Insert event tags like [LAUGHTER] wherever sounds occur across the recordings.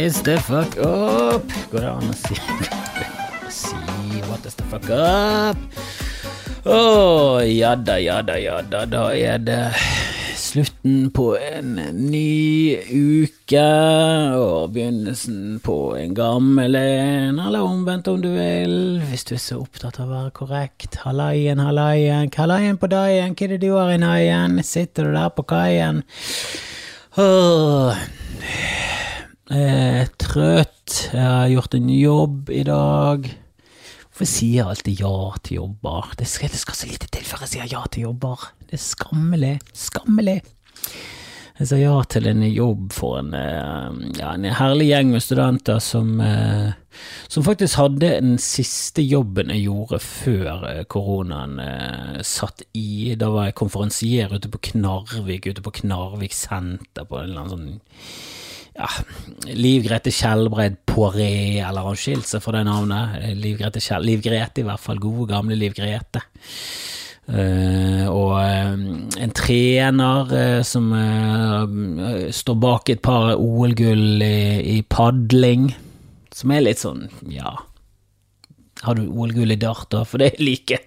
is the fuck up? Går det an å si Si what is the fuck up? Å, ja da, ja da, ja da. Er det slutten på en ny uke og begynnelsen på en gammel en, eller omvendt om du vil, hvis du er så opptatt av å være korrekt. Hallaien, hallaien, hallaien på dagen, hva er det du har i naien? Sitter du der på kaien? Åh. Er trøtt, jeg har gjort en jobb i dag. Hvorfor sier jeg alltid ja til jobber? Det skal, det skal så lite til før jeg sier ja til jobber. Det er skammelig, skammelig. Jeg sa ja til en jobb for en, eh, ja, en herlig gjeng med studenter som, eh, som faktisk hadde den siste jobben jeg gjorde før eh, koronaen satt i. Da var jeg konferansier ute på Knarvik, ute på Knarvik senter på en eller annen sånn ja, Liv Grete Skjelbreid Poiré, eller har hun skilt seg fra det navnet? Liv Grete, Kjell, Liv Grete, i hvert fall. Gode, gamle Liv Grete. Uh, og uh, en trener uh, som står bak et par OL-gull i, i, padling, som er litt sånn, ja Har du OL-gull i dart, da? For det er like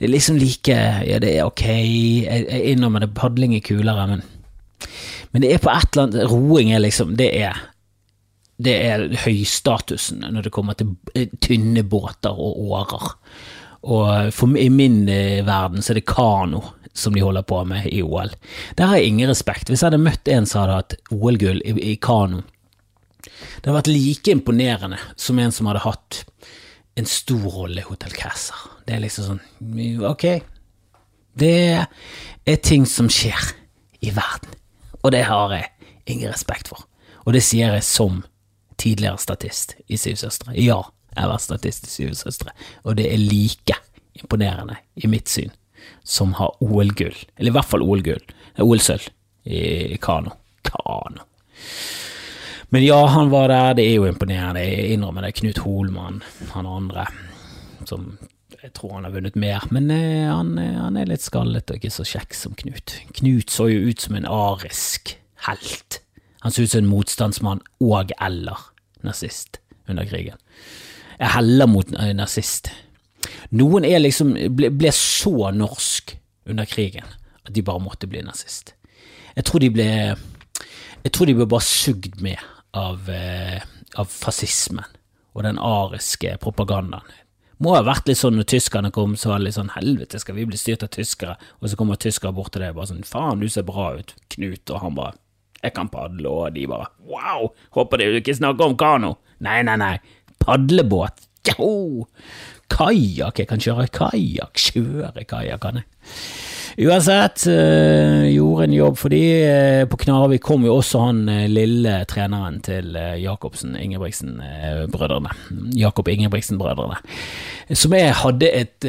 Det er liksom like Ja, det er ok, jeg, jeg innrømmer det, padling er kulere, men men det er på et eller annet Roing er liksom Det er det er høystatusen når det kommer til tynne båter og årer. Og for, i min eh, verden så er det kano som de holder på med i OL. Der har jeg ingen respekt. Hvis jeg hadde møtt en som hadde hatt OL-gull i, i kano Det hadde vært like imponerende som en som hadde hatt en stor rolle i Hotell Cæsar. Det er liksom sånn Ok, det er ting som skjer i verden og det har jeg ingen respekt for. Og det sier jeg som tidligere statist i Syv søstre. Ja, jeg har vært statist i Syv søstre, og det er like imponerende, i mitt syn, som har OL-gull, eller i hvert fall OL-gull, OL-sølv i kano. Kano. Men ja, han var der, det er jo imponerende, jeg innrømmer det. Knut Holmann, han andre, som jeg tror han har vunnet mer, men eh, han, eh, han, er litt skallet og ikke så kjekk som Knut. Knut så jo ut som en arisk helt. Han så ut som en motstandsmann og eller nazist under krigen. Jeg heller mot eh, nazist. Noen er liksom, ble, ble, så norsk under krigen at de bare måtte bli nazist. Jeg tror de ble Jeg tror de ble bare sugd med av, av fascismen og den ariske propagandaen må ha vært litt sånn når tyskerne kom, så var det litt sånn helvete, skal vi bli styrt av tyskere? Og så kommer tyskere bort til deg og bare sånn faen, du ser bra ut, Knut, og han bare jeg kan padle, og de bare wow, håper du ikke snakker om kano. Nei, nei, nei, padlebåt, jo, kajakk, jeg kan kjøre kajakk, kjøre kajakk kan jeg. Uansett, øh, gjorde en jobb for de. Øh, på Knarvik kom jo også han øh, lille treneren til Jacobsen Ingebrigtsen-brødrene. Jakob Ingebrigtsen-brødrene. Som jeg hadde et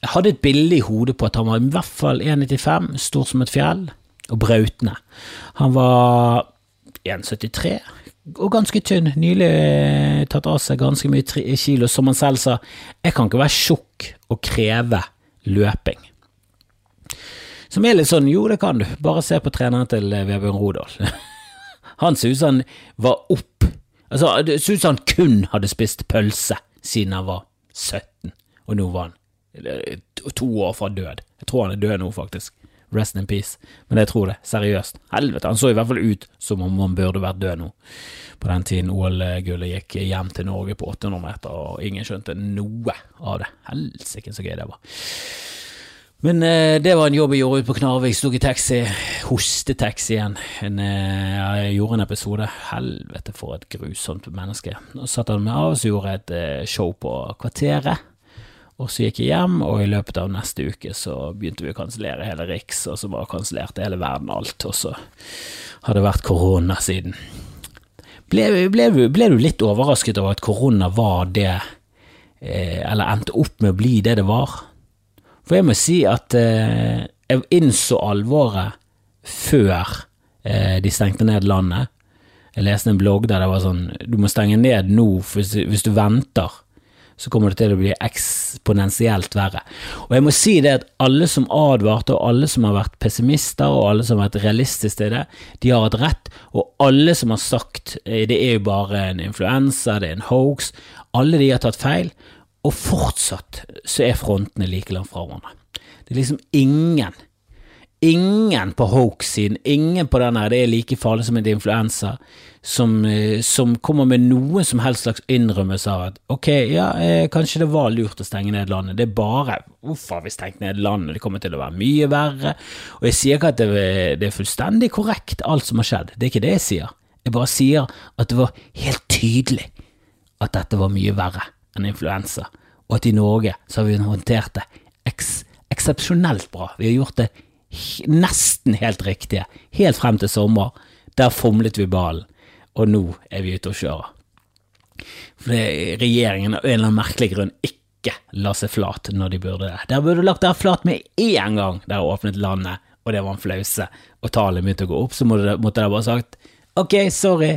Jeg hadde et bilde i hodet på at han var i hvert fall 1,95, stor som et fjell, og brautende. Han var 1,73 og ganske tynn. Nylig tatt av seg ganske mye kilo. Som han selv sa, jeg kan ikke være tjukk og kreve løping. Som er litt sånn, jo det kan du, bare se på treneren til eh, Vebjørn Rodal. [LAUGHS] Han synes han var opp Altså, det ser han kun hadde spist pølse siden han var 17, og nå var han to år fra død. Jeg tror han er død nå, faktisk. Rest in peace. Men jeg tror det, seriøst. Helvete, han så i hvert fall ut som om han burde vært død nå. På den tiden OL-gullet gikk hjem til Norge på 800 meter, og ingen skjønte noe av det. Helsike, så gøy det var. Men eh, det var en jobb jeg gjorde ute på Knarvik. Sto i taxi, hostetaxien. En, eh, jeg gjorde en episode. Helvete, for et grusomt menneske. Og satt han med av, så gjorde jeg et eh, show på Kvarteret. Og så gikk jeg hjem, og i løpet av neste uke så begynte vi å kansellere hele Riks, og så bare kansellerte hele verden alt, og så har det vært korona siden. Ble, ble, ble, du litt overrasket over at korona var det, eh, eller endte opp med å bli det det var? For jeg må si at eh, jeg innså alvoret før eh, de stengte ned landet. Jeg leste en blogg der det var sånn Du må stenge ned nå, hvis, hvis du venter, så kommer det til å bli eksponentielt verre. Og jeg må si det at alle som advarte, og alle som har vært pessimister, og alle som har vært realistiske til det, de har hatt rett, og alle som har sagt eh, det er jo bare en influensa, det er en hoax, alle de har tatt feil, og fortsatt så er frontene like langt fra hverandre. Det er liksom ingen Ingen på hoax-siden, ingen på den her, det er like farlig som en influensa, som, eh, som, kommer med noen som helst slags innrømmelse av at ok, ja, eh, kanskje det var lurt å stenge ned landet, det er bare hvorfor har vi stengt ned landet, det kommer til å være mye verre, og jeg sier ikke at det, det er fullstendig korrekt alt som har skjedd, det er ikke det jeg sier, jeg bare sier at det var helt tydelig at dette var mye verre enn influensa, og at i Norge så har vi håndtert det eks eksepsjonelt bra, vi har gjort det nesten helt riktige, helt frem til sommer. Der fomlet vi ballen, og nå er vi ute og kjører. Fordi regjeringen av en eller annen merkelig grunn ikke la seg flat når de burde det. Der burde du lagt deg flat med én gang der åpnet landet, og det var en flause, og tallet begynte å gå opp, så måtte de bare sagt ok, sorry.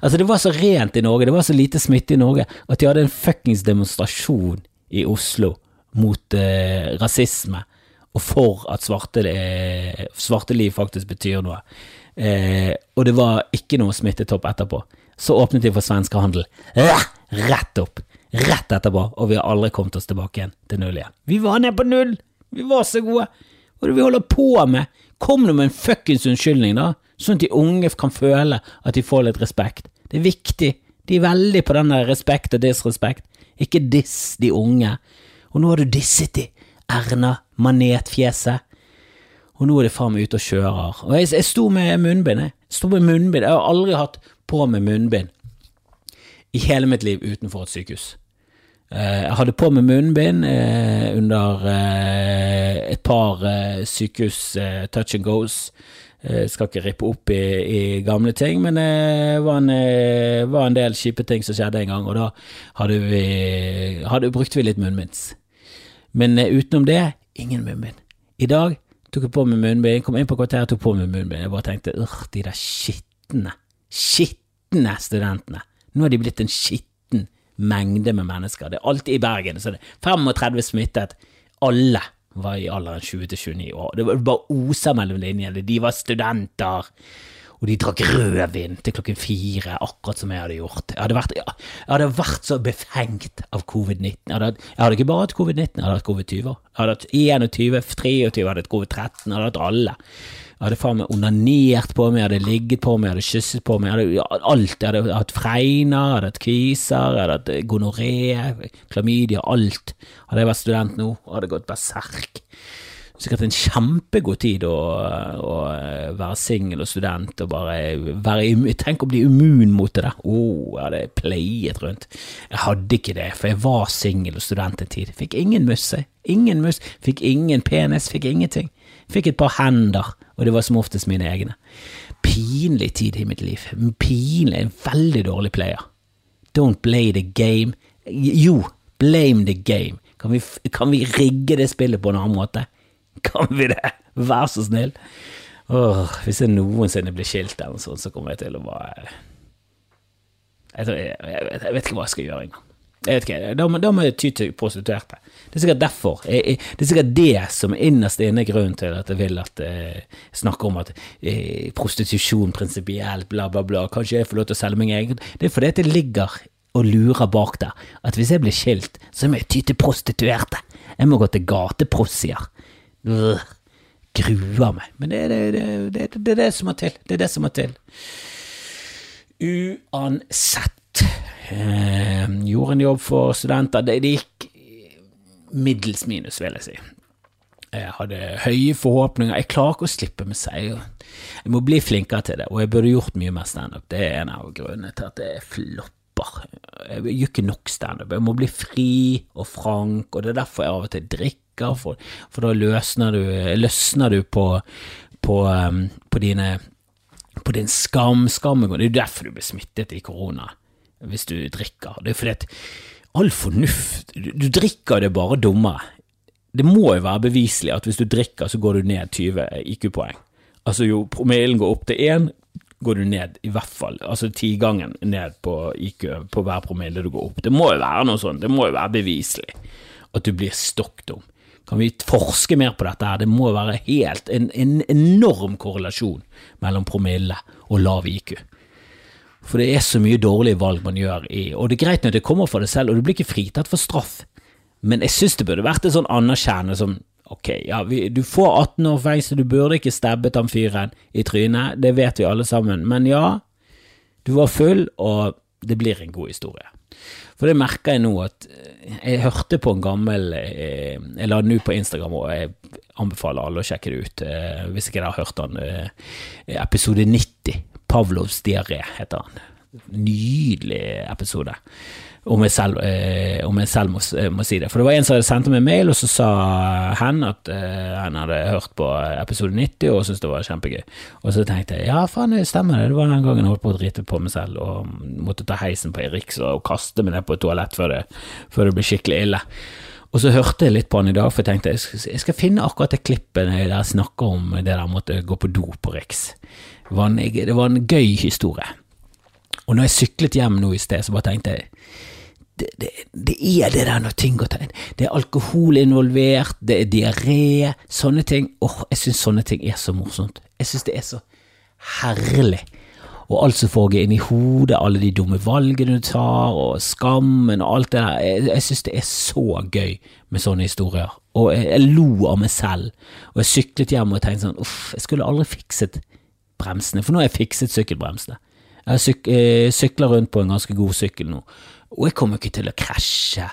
Altså, det var så rent i Norge, det var så lite smitte i Norge, at de hadde en fuckings demonstrasjon i Oslo mot eh, rasisme og for at svarte, svarte liv faktisk betyr noe. Eh, og det var ikke noe smittetopp etterpå. Så åpnet de for svenskehandel. Rett opp! Rett etterpå, og vi har aldri kommet oss tilbake igjen til null igjen. Vi var nede på null! Vi var så gode! Hva er det vi holder på med? Kom nå med en fuckings unnskyldning, da, sånn at de unge kan føle at de får litt respekt. Det er viktig. De er veldig på den der respekt og disrespekt. Ikke diss de unge. Og nå har du disset de. Erna manetfjeset. Og nå er det faen meg ute og kjører. Og jeg, jeg sto med munnbind, jeg. Sto med munnbind. Jeg har aldri hatt på med munnbind i hele mitt liv utenfor et sykehus. Eh, jeg hadde på med munnbind eh, under eh, et par sykehus touch and goes. Jeg skal ikke rippe opp i, i gamle ting, men det var en, var en, del kjipe ting som skjedde en gang, og da hadde vi, hadde, brukte vi litt munnbinds. Men utenom det, ingen munnbind. I dag tok jeg på meg munnbind, kom inn på kvarteret og tok på meg munnbind. Jeg bare tenkte urr, de der skitne, skitne studentene. Nå er de blitt en skitten mengde med mennesker. Det er alltid i Bergen, så det er 35 smittet. Alle var i alderen 20 til 29 år. Det var bare osa mellom linjene. De var studenter og de drakk rødvin til klokken fire, akkurat som jeg hadde gjort. Jeg hadde vært, jeg hadde vært så befengt av covid-19. Jeg, jeg, hadde ikke bare hatt covid-19, jeg hadde hatt covid-20. Jeg hadde hatt 21, 23, jeg hadde hatt covid-13, jeg hadde hatt alle. Jeg hadde faen meg onanert på meg, jeg hadde ligget på meg, jeg hadde kysset på meg, jeg hadde alt. Jeg hadde hatt fregner, jeg hadde hatt kviser, jeg hadde hatt gonoré, klamydia, alt. Hadde jeg vært student nå, hadde gått berserk sikkert en kjempegod tid å, å være singel og student og bare være Tenk å bli immun mot det der. Å, oh, jeg hadde pleiet rundt. Jeg hadde ikke det, for jeg var singel og student en tid. Fikk ingen musse. Ingen mus. Fikk ingen penis. Fikk ingenting. Fikk et par hender, og det var som oftest mine egne. Pinlig tid i mitt liv. Pinlig. En veldig dårlig player. Don't play the game. Jo, blame the game. Kan vi, kan vi rigge det spillet på en annen måte? [LAUGHS] Kan vi det? Vær så snill. Åh, hvis jeg noensinne blir skilt eller noe sånt, så kommer jeg til å bare jeg, jeg, jeg, jeg vet ikke hva jeg skal gjøre engang. Jeg vet ikke, Da, da må jeg ty til prostituerte. Det er sikkert derfor. det er sikkert det som innerst inne er grunnen til at jeg vil at eh, snakker om at eh, prostitusjon prinsipielt, bla, bla, bla, kanskje jeg får lov til å selge meg egen Det er fordi det ligger og lurer bak der, at hvis jeg blir skilt, så må jeg ty til prostituerte. Jeg må gå til gateprossier. Øh, gruer meg. Men det, det, det, det, er det som må til. Det er det som må til. Uansett. Eh, gjorde en jobb for studenter. Det, det gikk middels minus, vil jeg si. Jeg hadde høye forhåpninger. Jeg klarer ikke å slippe med seg. Jeg må bli flinkere til det, og jeg burde gjort mye mer standup. Det er en av grunnene til at det flopper. Jeg gjør ikke nok standup. Jeg må bli fri og frank, og det er derfor jeg av og til drikker drikker, for, for da løsner du, løsner du på, på, um, på, dine på din skam. Skam Det er jo derfor du blir smittet i korona, hvis du drikker. Det er fordi at all fornuft Du, du drikker det bare dummere. Det må jo være beviselig at hvis du drikker, så går du ned 20 IQ-poeng. Altså jo promillen går opp til 1, går du ned i hvert fall, altså tigangen ned på IQ på hver promille du går opp. Det må jo være noe sånt, det må jo være beviselig at du blir stokk dum. Kan vi forske mer på dette her? Det må være helt en, en enorm korrelasjon mellom promille og lav IQ. For det er så mye dårlige valg man gjør i Og det er greit når det kommer fra deg selv, og du blir ikke fritatt for straff, men jeg synes det burde vært en sånn anerkjennelse som Ok, ja, vi, du får 18 år fengsel, du burde ikke stabbet han fyren i trynet, det vet vi alle sammen, men ja, du var full, og det blir en god historie. For det merker jeg nå at eh, jeg hørte på en gammel eh, Jeg la den ut på Instagram, og jeg anbefaler alle å sjekke det ut eh, hvis ikke dere har hørt den. Episode 90. Pavlovs diaré heter han. Nydelig episode om jeg selv, eh, om jeg selv må, eh, må, si det. For det var en som sendte meg mail, og så sa hen at eh, han hadde hørt på episode 90 og syntes det var kjempegøy. Og så tenkte jeg ja, faen, det stemmer det. Det var den gangen jeg holdt på å drite på meg selv og måtte ta heisen på Eriks og kaste meg ned på et toalett før det, før det ble skikkelig ille. Og så hørte jeg litt på han i dag, for jeg tenkte jeg skal, jeg skal finne akkurat det klippet der jeg snakker om det der måtte gå på do på Riks. Det en, det var en gøy historie. Og når jeg syklet hjem nå i sted, så bare tenkte jeg det, det, er det der når ting går til Det er alkohol involvert, det er diaré, sånne ting. Åh, jeg syns sånne ting er så morsomt. Jeg syns det er så herlig. Og alt som foregår inni hodet, alle de dumme valgene du tar, og skammen og alt det der. Jeg, jeg syns det er så gøy med sånne historier. Og jeg, jeg, lo av meg selv. Og jeg syklet hjem og tenkte sånn uff, jeg skulle aldri fikset bremsene, for nå har jeg fikset sykkelbremsene. Jeg syk, eh, sykler rundt på en ganske god sykkel nå. Og jeg kommer ikke til å krasje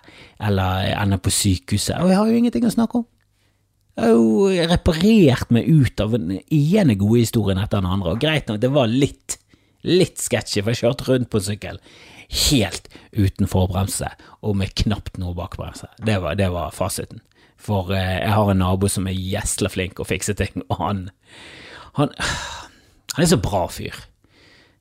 eller ende på sykehuset, og jeg har jo ingenting å snakke om. Jeg har jo reparert meg ut av den ene gode historien etter den andre, og greit nok, det var litt, litt sketsjy, for jeg kjørte rundt på en sykkel helt uten forbremse og med knapt noe bakbremse. Det var, det var fasiten. For eh, jeg har en nabo som er gjesla flink å fikse ting, og han, han, han er så bra fyr.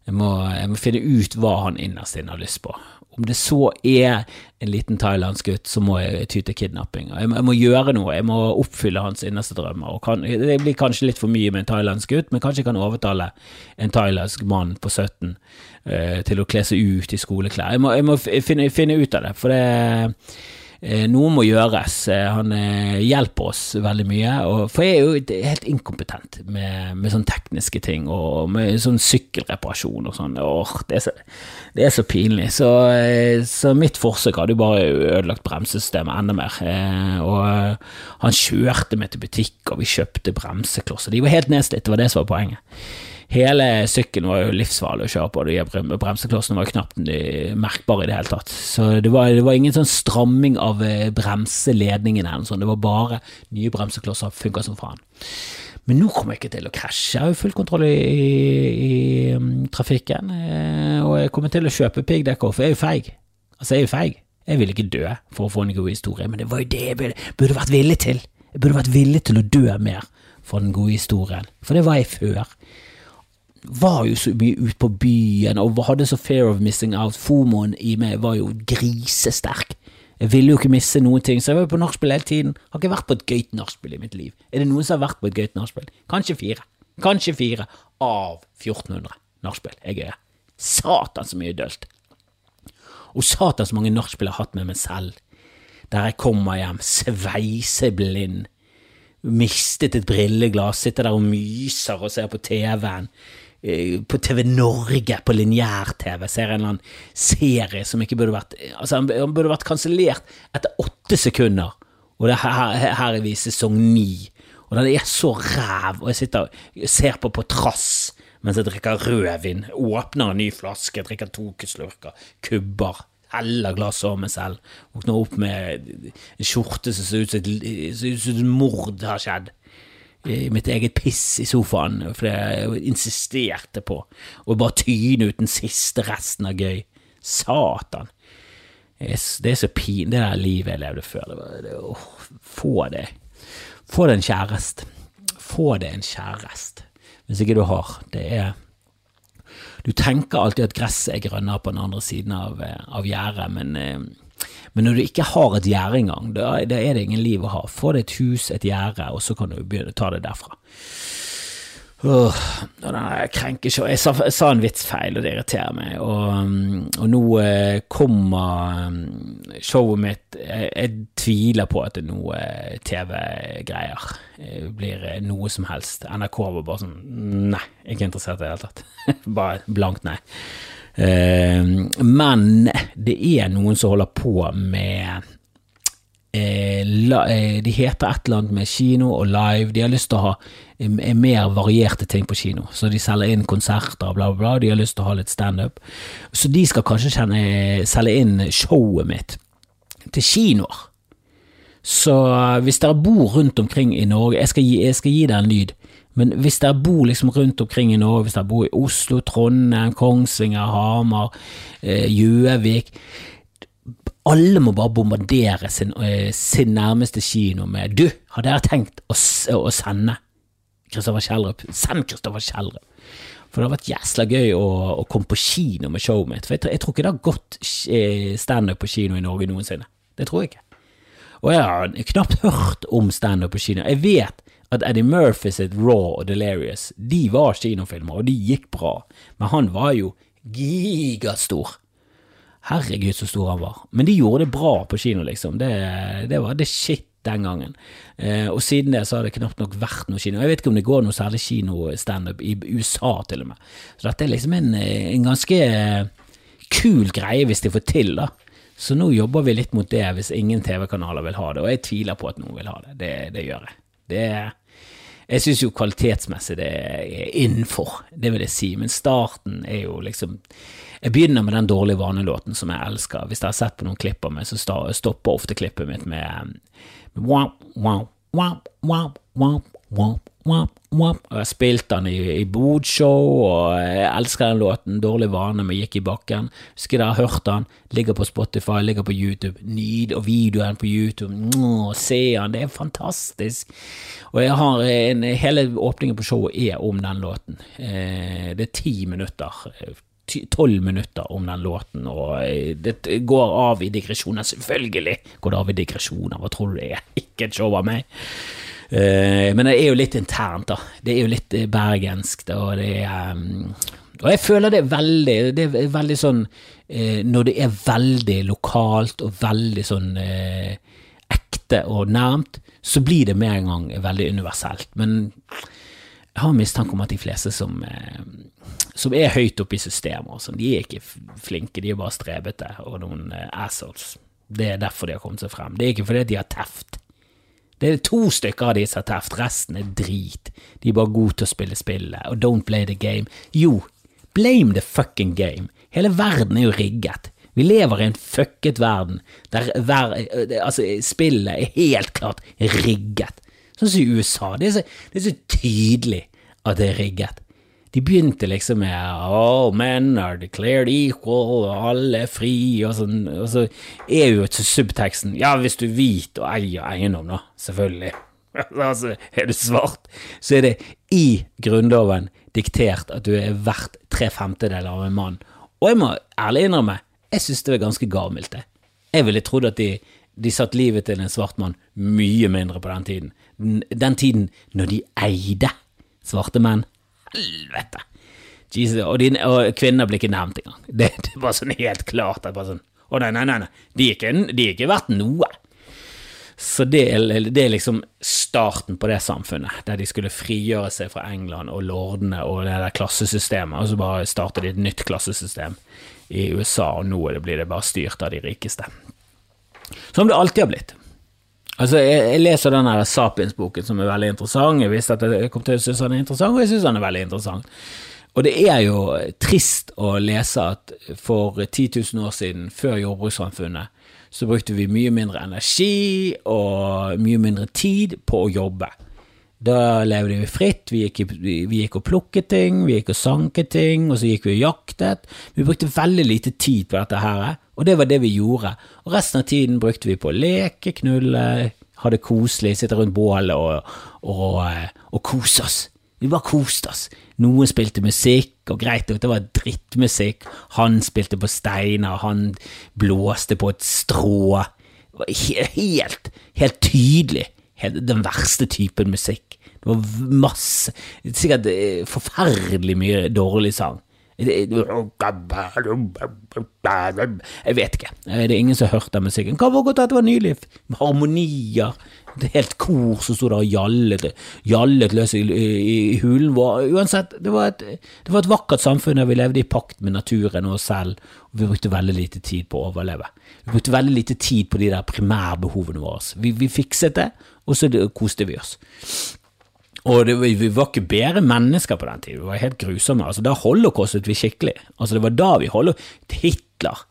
Jeg må, jeg må finne ut hva han innerst inne har lyst på. Om det så er en liten thailandsk gutt, så må jeg ty til kidnapping. Jeg, jeg, må gjøre noe, jeg må oppfylle hans innerste drømmer. Kan, det blir kanskje litt for mye med en thailandsk gutt, men kanskje jeg kan overtale en thailandsk mann på 17 uh, til å kle seg ut i skoleklær. Jeg må, jeg må finne, finne, ut av det, for det Eh, noe må gjøres. Eh, han eh, hjelper oss veldig mye. for jeg er jo helt inkompetent med, med sånne tekniske ting, og med sånn sykkelreparasjon og sånn. Det, det, er så pinlig. Så, så mitt forsøk hadde jo bare ødelagt bremsesystemet enda mer. Og han kjørte meg til butikk, og vi kjøpte bremseklosser. De var helt nedslitt, det var det som var poenget. Hele sykkelen var jo livsfarlig å kjøre på, de bremseklossene var knapt merkbare i det hele tatt. Så det var, det var ingen sånn stramming av eh, bremseledningen eller noe sånt, det var bare nye bremseklosser, funka som faen. Men nå kommer jeg ikke til å krasje, jeg har jo full kontroll i, i, i um, trafikken, eh, og jeg kommer til å kjøpe piggdekk for jeg er jo feig. Altså, jeg er jo feig. Jeg vil ikke dø for å få en god historie, men det var jo det jeg burde, burde vært villig til. Jeg burde vært villig til å dø mer for den gode historien, for det var jeg før var jo så mye ute på byen og hadde så fear of missing out. Fomoen i meg var jo grisesterk. Jeg ville jo ikke misse noen ting, så jeg var jo på nachspiel hele tiden. Har ikke vært på et gøyt nachspiel i mitt liv. Er det noen som har vært på et gøyt nachspiel? Kanskje fire. Kanskje fire av 1400 nachspiel er gøye. Satan så mye dølt. Og satan så mange nachspiel jeg har hatt med meg selv. Der jeg kommer hjem sveiseblind mistet et brilleglass, sitter der og myser og ser på TV-en. Eh, på TV Norge, på lineær-TV, ser en eller annen serie som ikke burde vært Altså, han burde vært kansellert etter åtte sekunder, og det her, her er vi i sesong ni. Og den er så ræv, og jeg sitter og ser på på trass mens jeg drikker rødvin, åpner en ny flaske, drikker to slurker, kubber, heller glasset over meg selv, våkner opp med en skjorte som ser ut som et mord har skjedd i mitt eget piss i sofaen, for jeg insisterte på å bare tyne ut den siste resten av gøy. Satan. Det er så pin, det der livet jeg levde før. Det var, det, åh, få det. Få deg en kjæreste. Få deg en kjæreste, hvis ikke du har. Det er Du tenker alltid at gresset er grønnere på den andre siden av, av gjerdet, men eh, men når du ikke har et gjerde engang, da, er det ingen liv å ha. Få deg et hus, et gjerde, og så kan du begynne å ta det derfra. Åh, jeg jeg sa, jeg sa en vits feil, og det irriterer meg. Og, og nå eh, kommer mm, showet mitt jeg, jeg, tviler på at det er noe TV-greier. blir noe som helst. NRK var bare sånn Nei, ikke interessert i det hele tatt. [LAUGHS] bare blankt nei. Uh, men det er noen som holder på med la, uh, De heter et eller annet med kino og live. De har lyst til å ha er mer varierte ting på kino. Så de selger inn konserter, bla, bla, bla. De har lyst til å ha litt standup. Så de skal kanskje kjenne, selge inn showet mitt til kinoer. Så hvis dere bor rundt omkring i Norge Jeg skal gi, jeg skal gi dere en lyd. Men hvis dere bor liksom rundt omkring i Norge, hvis dere bor i Oslo, Trondheim, Kongsvinger, Hamar, Gjøvik eh, alle må bare bombardere sin, eh, sin, nærmeste kino med Du, har dere tenkt å, å sende Kristoffer Kjellrup. Send Kristoffer Kjellrup. For det har vært jæsla gøy å, å, komme på kino med showet mitt. For jeg, jeg tror ikke det har gått eh, standup på kino i Norge noensinne. Det tror jeg ikke. Og jeg har knapt hørt om standup på kino. Jeg vet at Eddie Murphy sitt Raw og Delirious, de var kinofilmer, og de gikk bra. Men han var jo gigastor. Herregud, så stor han var. Men de gjorde det bra på kino, liksom. Det, det var det shit den gangen. Eh, og siden det så har det knapt nok vært noe kino. Jeg vet ikke om det går noe særlig kinostandup i USA, til og med. Så dette er liksom en, en ganske kul greie hvis de får til, da. Så nå jobber vi litt mot det hvis ingen TV-kanaler vil ha det, og jeg tviler på at noen vil ha det. Det, det gjør jeg. Det, jeg syns jo kvalitetsmessig det er innenfor, det vil jeg si, men starten er jo liksom Jeg begynner med den dårlige vanelåten som jeg elsker. Hvis dere har sett på noen klipp av meg, så stopper ofte klippet mitt med med wow, wow, wow, wow, wow, wow. Og jeg spilte den i, i bodshow, og jeg elsker den låten. Dårlig vane men Gikk i bakken. Husker dere hørt den? Ligger på Spotify, ligger på YouTube. Nyd og videoen på YouTube. Mwah, se den, det er fantastisk. Og jeg har en, hele åpningen på showet er om den låten. Eh, det er ti minutter tolv minutter om den låten, og eh, det går av i digresjoner. Selvfølgelig går det av i digresjoner, hva tror du det er? [LAUGHS] Ikke et show av meg. Uh, men det er jo litt internt, da. Det er jo litt eh, bergensk, da, og det er um, Og jeg føler det veldig Det er veldig sånn uh, Når det er veldig lokalt og veldig sånn uh, ekte og nærmt, så blir det med en gang veldig universelt. Men jeg har mistanke om at de fleste som som er høyt oppe i systemet. Altså. De er ikke flinke, de er bare strebete og noen uh, assholes. Det er derfor de har kommet seg frem. Det er ikke fordi de har teft. Det er to stykker av de som har teft, resten er drit. De er bare gode til å spille spillet, og don't play the game. Jo, blame the fucking game. Hele verden er jo rigget. Vi lever i en fucket verden der hver, eh, altså, spillet er helt klart rigget. Sånn som i USA. Det er, så, det er så tydelig at det er rigget. De begynte liksom med 'all men are declared equal, og alle er fri, og sånn, og så er jo subteksten ja, hvis du er hvit og eier eiendom, da, selvfølgelig. [LAUGHS] altså, er du svart, så er det i Grunnloven diktert at du er verdt tre femtedeler av en mann. Og jeg må ærlig innrømme, jeg synes det var ganske gavmildt, det. Jeg ville trodd at de, de satt livet til en svart mann mye mindre på den tiden. Den tiden når de eide svarte menn helvete! Jesus, og, de, og, kvinner blir ikke nevnt engang. Det, det er bare sånn helt klart. At bare sånn, å nei, nei, nei, nei. De, er ikke, de er ikke verdt noe. Så det, det, er liksom starten på det samfunnet, der de skulle frigjøre seg fra England og lordene og det der klassesystemet, og så bare starter de et nytt klassesystem i USA, og nå blir det bare styrt av de rikeste. Som det alltid har blitt. Altså, jeg, jeg leser den Sapiens-boken, som er veldig interessant. Jeg visste at jeg kom til å synes den er interessant, og jeg synes den er veldig interessant. Og det er jo trist å lese at for 10 000 år siden, før jordbrukssamfunnet, så brukte vi mye mindre energi og mye mindre tid på å jobbe. Da levde vi fritt, vi gikk, vi gikk, og plukket ting, vi gikk og sanket ting, og så gikk vi og jaktet. Vi brukte veldig lite tid på dette her, og det var det vi gjorde. Og resten av tiden brukte vi på å leke, knulle, ha det koselig, sitte rundt bålet og, og, og kose oss. Vi bare koste oss. Noen spilte musikk, og greit nok, det var drittmusikk. Han spilte på steiner, han blåste på et strå. Det var helt, helt tydelig helt, den verste typen musikk. Det var masse Sikkert eh, forferdelig mye dårlig sang. Jeg vet ikke. Det er ingen som har hørt den musikken. Kan være godt at det var nyliv. Harmonier. Det helt kor som sto der og gjallet, gjallet løs i, i hulen vår. Uansett, det var, et, det var, et, vakkert samfunn der vi levde i pakt med naturen og oss selv, og vi brukte veldig lite tid på å overleve. Vi brukte veldig lite tid på de der primærbehovene våre. Vi, vi fikset det, og så koste vi oss. Og det, vi var ikke bedre mennesker på den tiden, vi var helt grusomme. Altså, da holocaustet vi skikkelig. Altså, det var da vi holdt Hitler,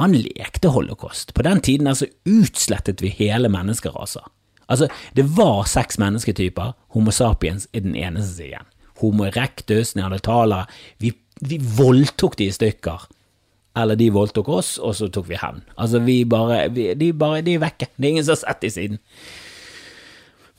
han lekte holocaust. På den tiden altså utslettet vi hele menneskeraser. Altså, det var seks mennesketyper, Homo sapiens er den eneste siden. Homo erectus, neandertalere, vi, vi voldtok de i stykker. Eller de voldtok oss, og så tok vi hevn. Altså, vi bare, vi, de, bare, de er vekke. Det er ingen som har sett de siden.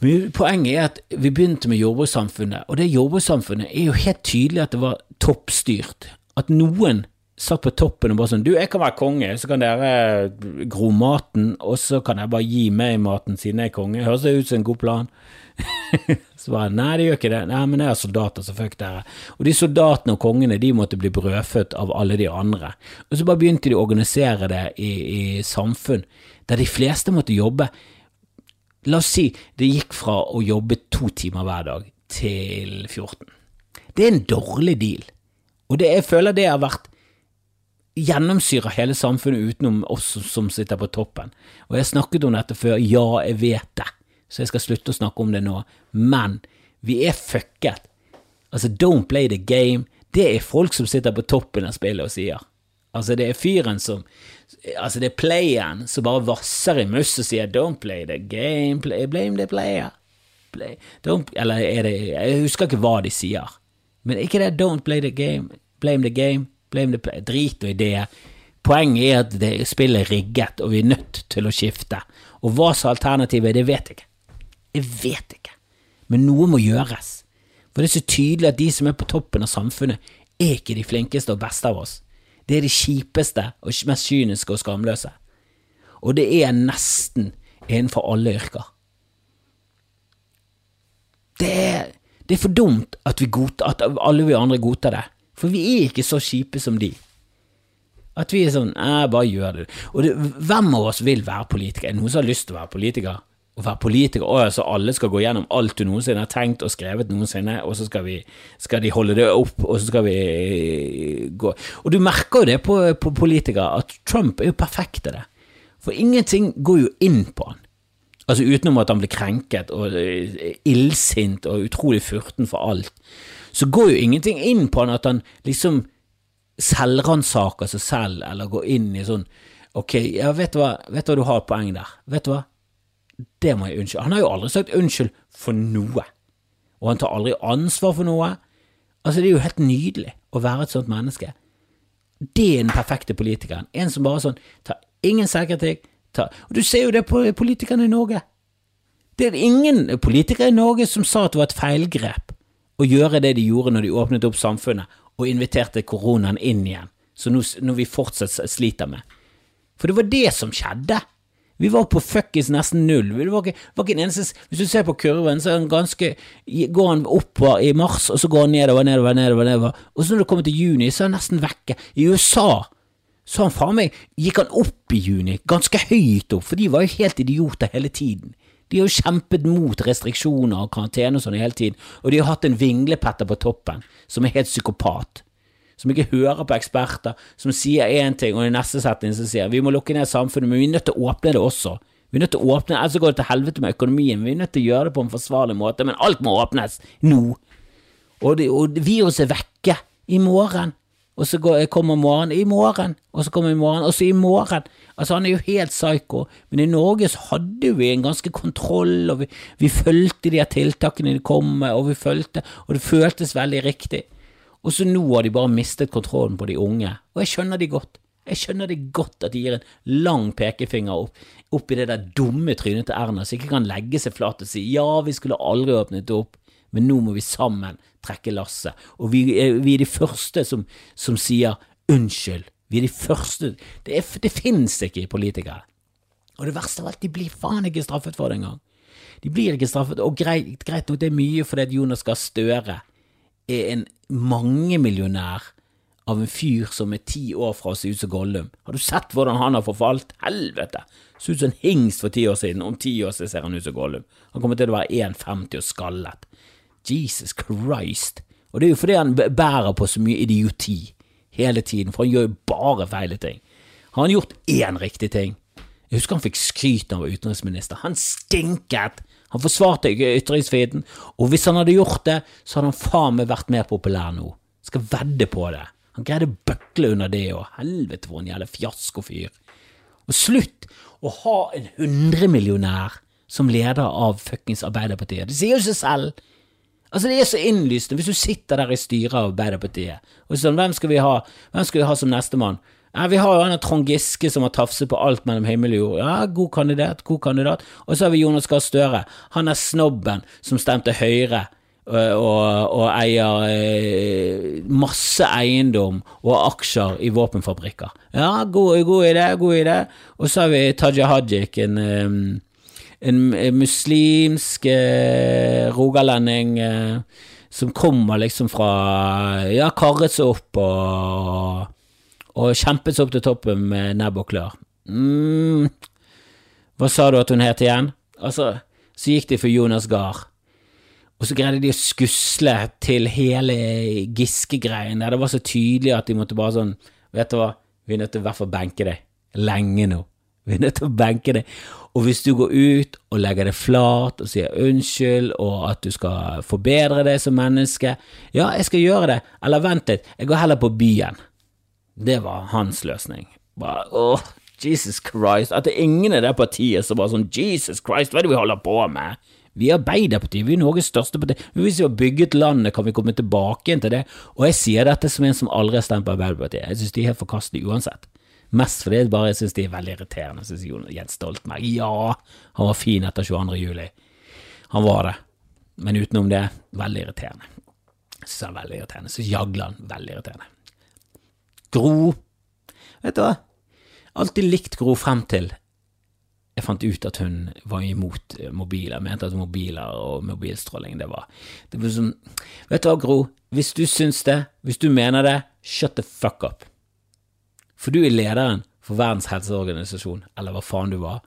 Men poenget er at vi begynte med jordbrukssamfunnet, og det jordbrukssamfunnet er jo helt tydelig at det var toppstyrt. At noen satt på toppen og bare sånn Du, jeg kan være konge, så kan dere gro maten, og så kan jeg bare gi meg maten siden jeg er konge. Høres det ut som en god plan? [LAUGHS] så bare Nei, det gjør ikke det. Nei, men jeg er soldater, så fuck dere. Og de soldatene og kongene, de måtte bli brødfødt av alle de andre. Og så bare begynte de å organisere det i, i samfunn der de fleste måtte jobbe La oss si det gikk fra å jobbe to timer hver dag til 14. Det er en dårlig deal, og det, jeg føler det har vært gjennomsyrer hele samfunnet utenom oss som sitter på toppen. Og jeg snakket om dette før, ja, jeg vet det, så jeg skal slutte å snakke om det nå, men vi er fucket. Altså, don't play the game, det er folk som sitter på toppen av spillet og sier. Altså, det er fyren som Altså, det er playeren som bare vasser i mus og sier 'don't play the game', play, blame the player. Play, eller er det Jeg husker ikke hva de sier, men ikke det 'don't play the game', blame the game, blame the player. Drit i det. Poenget er at det spillet er rigget, og vi er nødt til å skifte. Og hva som alternativet er, det vet jeg ikke. Jeg vet ikke. Men noe må gjøres. For det er så tydelig at de som er på toppen av samfunnet, er ikke de flinkeste og beste av oss. Det er det kjipeste og mest kyniske og skamløse. Og det er nesten innenfor alle yrker. Det er, det er for dumt at, godtar, at alle vi andre godtar det, for vi er ikke så kjipe som de. At vi er sånn æh, bare gjør det. Og det, hvem av oss vil være politiker? Er det noen som har lyst til å være politiker? Å være politiker, Å, altså alle skal gå gjennom alt du noensinne har tenkt og skrevet noensinne, og så skal, vi, skal de holde det opp, og så skal vi eh, gå Og du merker jo det på, på politikere, at Trump er jo perfekt til det. For ingenting går jo inn på han. Altså utenom at han blir krenket og eh, illsint og utrolig furten for alt, så går jo ingenting inn på han at han liksom selvransaker seg selv, eller går inn i sånn Ok, ja, vet du hva, vet du hva du har et poeng der, vet du hva, det må jeg unnskylde. Han har jo aldri sagt unnskyld for noe, og han tar aldri ansvar for noe. Altså, det er jo helt nydelig å være et sånt menneske. Det er den perfekte politikeren. En som bare sånn tar ingen selvkritikk. Og du ser jo det på politikerne i Norge. Det er ingen politikere i Norge som sa at det var et feilgrep å gjøre det de gjorde når de åpnet opp samfunnet og inviterte koronaen inn igjen, som vi fortsatt sliter med. For det var det som skjedde. Vi var på fuckings nesten null. Ikke, eneste, hvis du ser på kurven, så ganske, går han oppover i mars, og så går han nedover, nedover, nedover. nedover. Og så når det kommer til juni, så er han nesten vekke. I USA så han faen meg, gikk han opp i juni, ganske høyt opp, for de var jo helt idioter hele tiden. De har jo kjempet mot restriksjoner og karantene og sånn hele tiden, og de har hatt en vinglepetter på toppen som er helt psykopat som ikke hører på eksperter, som sier én ting, og i neste setning så sier vi må lukke ned samfunnet, men vi er nødt til å åpne det også. Vi er nødt til å åpne, Ellers går det til helvete med økonomien. Vi er nødt til å gjøre det på en forsvarlig måte, men alt må åpnes nå. Og, det, og viruset er vekke i morgen, og så går, kommer morgen i morgen, og så kommer i morgen, og så i morgen. Altså, han er jo helt psyko, men i Norge så hadde vi en ganske kontroll, og vi, vi fulgte de her tiltakene de kom med, og vi fulgte, og det føltes veldig riktig. Og så nå har de bare mistet kontrollen på de unge, og jeg skjønner de godt. Jeg skjønner det godt at de gir en lang pekefinger opp, opp i det der dumme trynet til Erna, så ikke kan legge seg flat og si ja, vi skulle aldri åpnet opp, men nå må vi sammen trekke lasset. Og vi er, vi er de første som, som, sier unnskyld. Vi er de første Det, er, det finnes ikke i politikere. Og det verste av alt, de blir faen ikke straffet for det engang. De blir ikke straffet, og greit, greit nok det er mye fordi Jonas Gahr Støre er en mangemillionær av en fyr som er ti år fra å se ut som Gollum. Har du sett hvordan han har forfalt? Helvete! Så ut som en hingst for ti år siden, om ti år så ser han ut som Gollum. Han kommer til å være 1,50 og skallet. Jesus Christ! Og det er jo fordi han bærer på så mye idioti hele tiden, for han gjør jo bare feile ting. Har han gjort én riktig ting? Jeg husker han fikk skryt av utenriksminister. Han stinket! Han forsvarte ikke ytringsfriheten, og hvis han hadde gjort det, så hadde han faen meg vært mer populær nå. Skal vedde på det. Han greide å bøkle under det og helvete for en jævla fiaskofyr. Og slutt å ha en hundremillionær som leder av fuckings Arbeiderpartiet. Det sier jo seg selv. Altså, det er så innlysende hvis du sitter der i styret av Arbeiderpartiet, og sånn, hvem skal vi ha, hvem skal vi ha som nestemann? Ja, vi har jo han Trond Giske som har tafset på alt mellom himmel og jord. Ja, god kandidat, god kandidat. Og så har vi Jonas Gahr Støre. Han er snobben som stemte Høyre og, og, og eier eh, masse eiendom og aksjer i våpenfabrikker. Ja, god, god idé, god idé. Og så har vi Taja Hajik, en, en muslimsk rogalending som kommer liksom fra Ja, karret seg opp og og kjempet seg opp til toppen med nebb og klør. mm. Hva sa du at hun het igjen? Altså, så gikk de for Jonas Gahr. Og så greide de å skusle til hele Giske-greien der det var så tydelig at de måtte bare sånn Vet du hva, vi er nødt til i hvert fall benke deg. Lenge nå. Vi er nødt til å benke deg. Og hvis du går ut og legger deg flat og sier unnskyld, og at du skal forbedre deg som menneske, ja, jeg skal gjøre det, eller vent litt, jeg går heller på byen. Det var hans løsning. Bare, åh, Jesus Christ, at det er ingen i det partiet som bare sånn Jesus Christ, hva er det vi holder på med? Vi er Arbeiderpartiet, vi er Norges største parti. Hvis vi har bygget landet, kan vi komme tilbake igjen til det. Og jeg sier dette som en som aldri har stemt på Arbeiderpartiet. Jeg synes de er helt forkastelige uansett. Mest fordi jeg bare synes de er veldig irriterende. Synes Jens Stoltenberg, ja, han var fin etter 22. juli. Han var det. Men utenom det, veldig irriterende. Synes er veldig irriterende. Så Jagland, veldig irriterende. Gro Vet du hva? Alltid likt Gro frem til jeg fant ut at hun var imot mobiler, mente at mobiler og mobilstråling, det var, det var sånn Vet du hva, Gro, hvis du syns det, hvis du mener det, shut the fuck up. For du er lederen for Verdens helseorganisasjon, eller hva faen du var,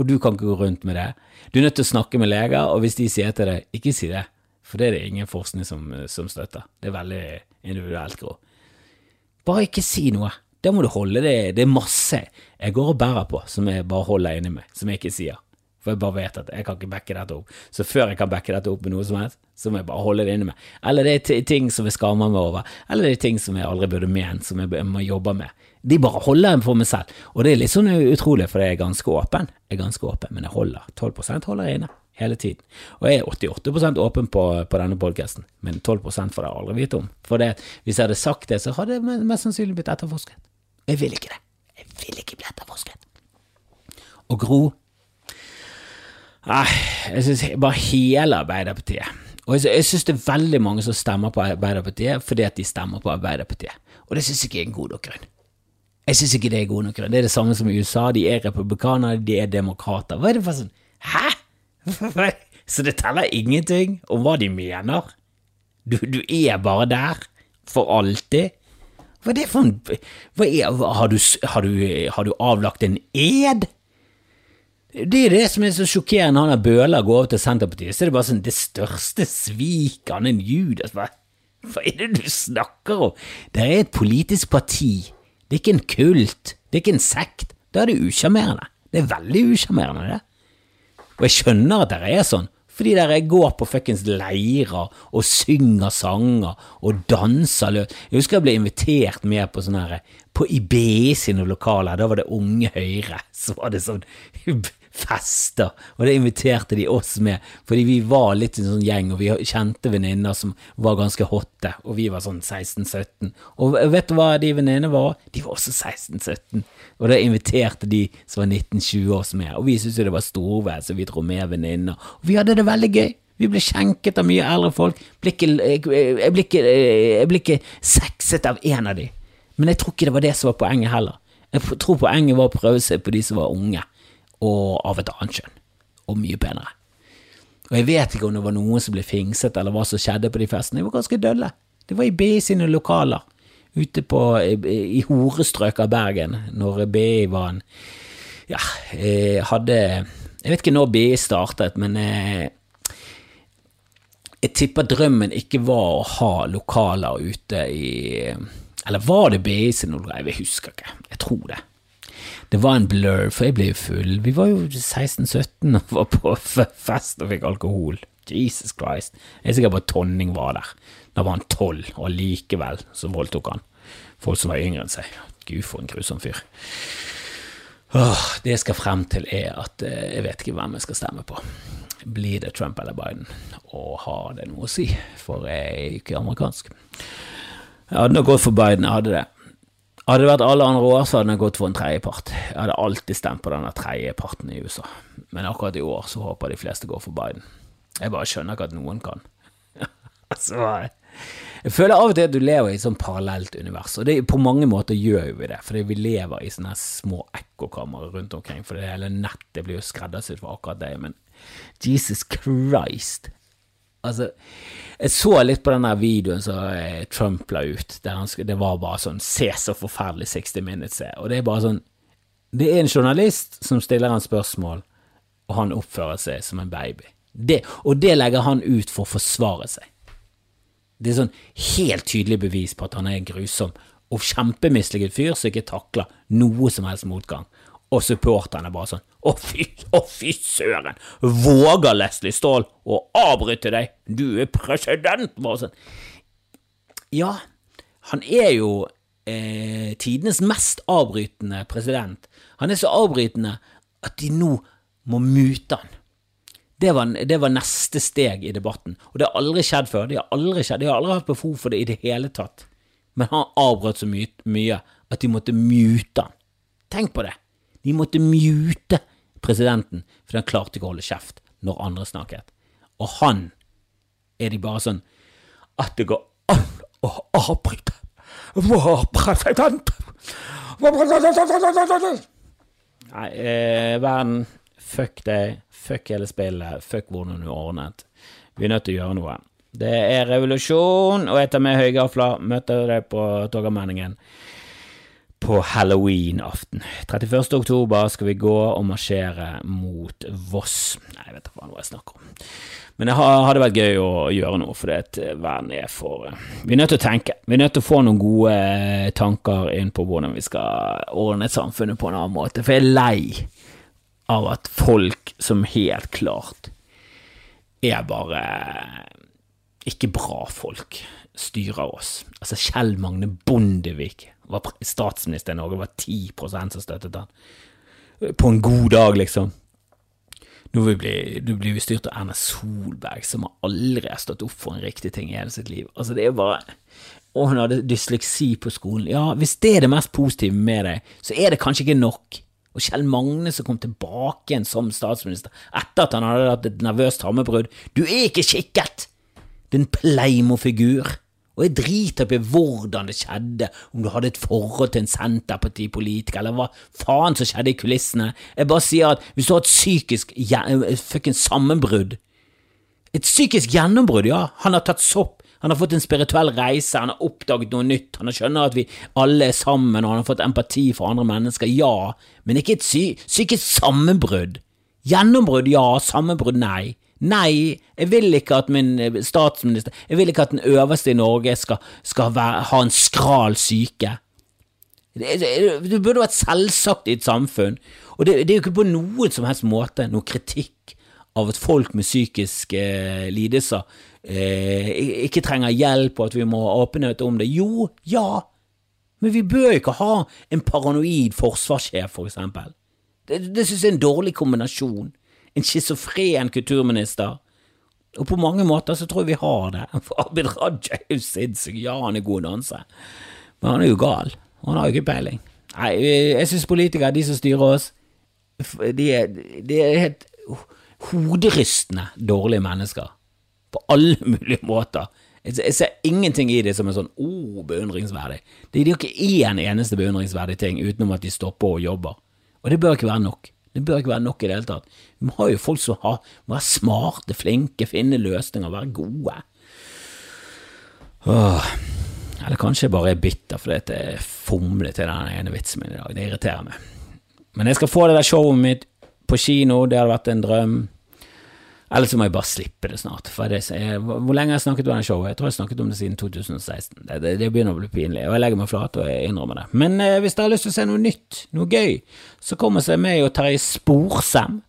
og du kan ikke gå rundt med det. Du er nødt til å snakke med leger, og hvis de sier til deg, ikke si det, for det er det ingen forskning som, som støtter. Det er veldig individuelt, Gro. Bare ikke si noe. Da må du holde det Det er masse jeg går og bærer på som jeg bare holder inni meg, som jeg ikke sier. For jeg bare vet at jeg kan ikke backe dette opp. Så før jeg kan backe dette opp med noe som helst, så må jeg bare holde det inni meg. Eller det er ting som jeg skammer meg over, eller det er ting som jeg aldri burde ment, som jeg må jobbe med. De bare holder dem for meg selv. Og det er litt sånn utrolig, for jeg er ganske åpen. Jeg er ganske åpen, men jeg holder. 12 holder jeg inne hele tiden. Og jeg er 88 åpen på, på denne podkasten, men 12 får jeg aldri vite om. For det, hvis jeg hadde sagt det, så hadde det mest sannsynlig blitt etterforsket. Jeg vil ikke det. Jeg vil ikke bli etterforsket. Og Gro Nei, jeg synes bare hele Arbeiderpartiet og jeg, jeg synes det er veldig mange som stemmer på Arbeiderpartiet fordi at de stemmer på Arbeiderpartiet, og det synes jeg ikke er en god nok grunn. Jeg synes ikke det er god nok grunn. Det er det samme som i USA, de er republikanere, de er demokrater. Hva er det for sånn Hæ?! Så det teller ingenting om hva de mener? Du, du er bare der for alltid? Hva er det for en er, har, du, har, du, har, du, avlagt en ed? Det er det som er så sjokkerende når Bøhler går over til Senterpartiet. Så er det bare sånn Det største sviket han en Judas hva, hva er det du snakker om? Det er et politisk parti. Det er ikke en kult. Det er ikke en sekt. Da er det usjarmerende. Det er veldig usjarmerende, det. Og jeg skjønner at dere er sånn, fordi dere går på fuckings leirer og synger sanger og danser løs. Jeg husker jeg ble invitert med på sånn her På IBE sine lokaler, da var det Unge Høyre. [LAUGHS] Så var det sånn fester, og det inviterte de oss med, fordi vi var litt en sånn gjeng, og vi kjente venninner som var ganske hotte, og vi var sånn 16-17. Og vet du hva de venninnene var? De var også 16-17, og da inviterte de som var 19-20 oss med, og vi syntes jo det var storvær, så vi dro med venninner, og vi hadde det veldig gøy. Vi ble skjenket av mye eldre folk. Jeg blir ikke, ikke sexet av en av de. Men jeg tror ikke det var det som var poenget heller. Jeg tror poenget var å prøve seg på de som var unge og av et annet kjønn, og mye penere. Og jeg vet ikke om det var noen som ble fingset, eller hva som skjedde på de festene. De var ganske dølle. Det var i BI sine lokaler, ute på, i horestrøk av Bergen, når BI var en Ja, hadde Jeg vet ikke når BI startet, men jeg, jeg tipper drømmen ikke var å ha lokaler ute i Eller var det BI sin lokaler? Jeg husker ikke. Jeg tror det. Det var en blur, for jeg ble jo full. Vi var jo 16-17 og var på [LAUGHS] fest og fikk alkohol. Jesus Christ. Jeg er sikker på at Tonning var der. Da var han tolv, og likevel så voldtok han folk som var yngre enn seg. Gud, for en grusom fyr. Åh, det jeg skal frem til, er at eh, jeg vet ikke hvem jeg skal stemme på. Blir det Trump eller Biden? Og har det noe å si? For jeg er ikke amerikansk. Jeg hadde nok gått for Biden, jeg hadde det. Hadde det vært alle andre år, så hadde jeg gått for en tredjepart. Jeg hadde alltid stemt på denne tredjeparten i USA, men akkurat i år så håper de fleste går for Biden. Jeg bare skjønner ikke at noen kan. [LAUGHS] altså, jeg føler av og til at du lever i et sånn parallelt univers, og det, på mange måter gjør vi det, fordi vi lever i sånne små ekkokamre rundt omkring, for det hele nettet blir jo skreddersydd for akkurat det, men Jesus Christ, Altså, jeg så litt på den videoen som eh, Trump la ut, der han, det var bare sånn Se så forferdelig 60 Minutes er. Og det er bare sånn Det er en journalist som stiller han spørsmål, og han oppfører seg som en baby. Det, og det legger han ut for å forsvare seg. Det er sånn helt tydelig bevis på at han er en grusom og kjempemislykket fyr som ikke takler noe som helst motgang. Og supporterne bare sånn Å, fy, å, fy søren! Våger Leslie Stahl å avbryte deg? Du er president! Bare sånn. Ja, han er jo eh, tidenes mest avbrytende president. Han er så avbrytende at de nå må mute han. Det var, det var, neste steg i debatten, og det har aldri skjedd før. De har aldri, skjedd, de har aldri hatt behov for det i det hele tatt. Men han avbrøt så mye, mye at de måtte mute han. Tenk på det! De måtte mute presidenten, for han klarte ikke å holde kjeft når andre snakket. Og han er de bare sånn at det går an å avbryte vår president! Nei, eh, verden, fuck deg, fuck hele spillet, fuck hvordan du er ordnet. Vi er nødt til å gjøre noe. Det er revolusjon, og jeg tar med høygafler. Møter deg på Torgallmenningen på halloween-aften. 31. oktober skal vi gå og marsjere mot Voss. Nei, jeg vet ikke hva jeg snakker om. Men det hadde vært gøy å gjøre noe, for det verden er for eh, Vi er nødt til å tenke. Vi er nødt til å få noen gode eh, tanker inn på hvordan vi skal ordne samfunnet på en annen måte. For jeg er lei av at folk som helt klart er bare ikke bra folk, styrer oss. Altså Kjell Magne Bondevik var statsminister i Norge, det var 10 som støttet han. På en god dag, liksom. Nå blir, vi styrt av Erna Solberg, som aldri har stått opp for en riktig ting i hele sitt liv. Altså, det er bare Og hun hadde dysleksi på skolen. Ja, hvis det er det mest positive med deg, så er det kanskje ikke nok. Og Kjell Magne som kom tilbake igjen som statsminister etter at han hadde hatt et nervøst hammebrudd. Du er ikke skikket! Din Pleimo-figur. Og jeg driter opp i hvordan det skjedde, om du hadde et forhold til en Senterpartipolitiker, eller hva faen som skjedde i kulissene. Jeg bare sier at hvis du har et psykisk fuckings sammenbrudd Et psykisk gjennombrudd, ja. Han har tatt sopp. Han har fått en spirituell reise, han har oppdaget noe nytt, han har skjønner at vi alle er sammen, og han har fått empati for andre mennesker, ja, men ikke et psy psykisk sammenbrudd. Gjennombrudd, ja, sammenbrudd, nei. Nei, jeg vil ikke at min eh, statsminister Jeg vil ikke at den øverste i Norge skal, skal være, ha en skral syke. Det, det, det, burde vært selvsagt i et samfunn, og det, det, er jo ikke på noen som helst måte noe kritikk av at folk med psykiske eh, lidelser eh, ikke trenger hjelp, og at vi må ha åpenhet om det. Jo, ja, men vi bør ikke ha en paranoid forsvarssjef, for eksempel. Det, det synes jeg er en dårlig kombinasjon en schizofren kulturminister. Og på mange måter så tror jeg vi har det. [LAUGHS] For Abid Raja er jo sinnssyk. Ja, han er god å danse, men han er jo gal. Han har jo ikke peiling. Nei, jeg syns politikere, de som styrer oss, de er, de er helt hoderystende dårlige mennesker. På alle [LAUGHS] mulige måter. Jeg ser ingenting i det som er sånn oh, beundringsverdig. De, er har ikke én eneste beundringsverdig ting utenom at de stopper og jobber. Og det bør ikke være nok. Det bør ikke være nok i det hele tatt. Vi må ha jo folk som har, må være smarte, flinke, finne løsninger, være gode. Åh. Eller kanskje jeg bare er bitter fordi jeg fomler til den ene vitsen min i dag. Det irriterer meg. Men jeg skal få det der showet mitt på kino, det hadde vært en drøm. Eller så må jeg bare slippe det snart. Det, jeg, hvor lenge har jeg snakket om det showet? Jeg tror jeg har snakket om det siden 2016. Det, det, det, begynner å bli pinlig, og jeg legger meg flat og jeg innrømmer det. Men eh, hvis dere har lyst til å se noe nytt, noe gøy, så kommer seg med og Terje Sporsem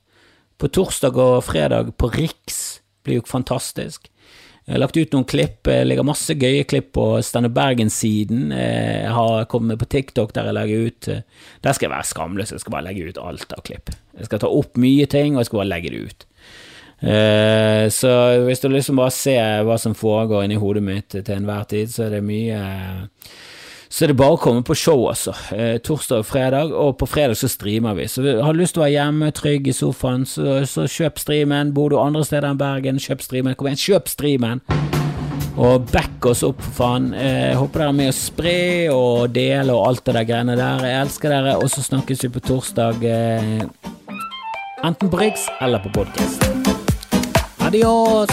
på torsdag og fredag på Riks. Blir jo fantastisk. Jeg har lagt ut noen klipp, det ligger masse gøye klipp på Stande Bergen-siden. Jeg har kommet med på TikTok der jeg legger ut Der skal jeg være skamløs, jeg skal bare legge ut alt av klipp. Jeg skal ta opp mye ting, og jeg skal bare legge det ut. Uh, så hvis du liksom bare ser hva som foregår inni hodet mitt til enhver tid, så er det mye Så er det bare å komme på show, altså. Uh, torsdag og fredag, og på fredag så streamer vi. Så har du lyst til å være hjemme, trygg i sofaen, så, så kjøp streamen. Bor du andre steder enn Bergen, kjøp streamen. Kom igjen, kjøp streamen! Og back oss opp, for faen. Jeg uh, håper dere er med å spre og dele og alt det der greiene der. Jeg elsker dere, og så snakkes vi på torsdag. enten på Riks eller på podkast. Adiós.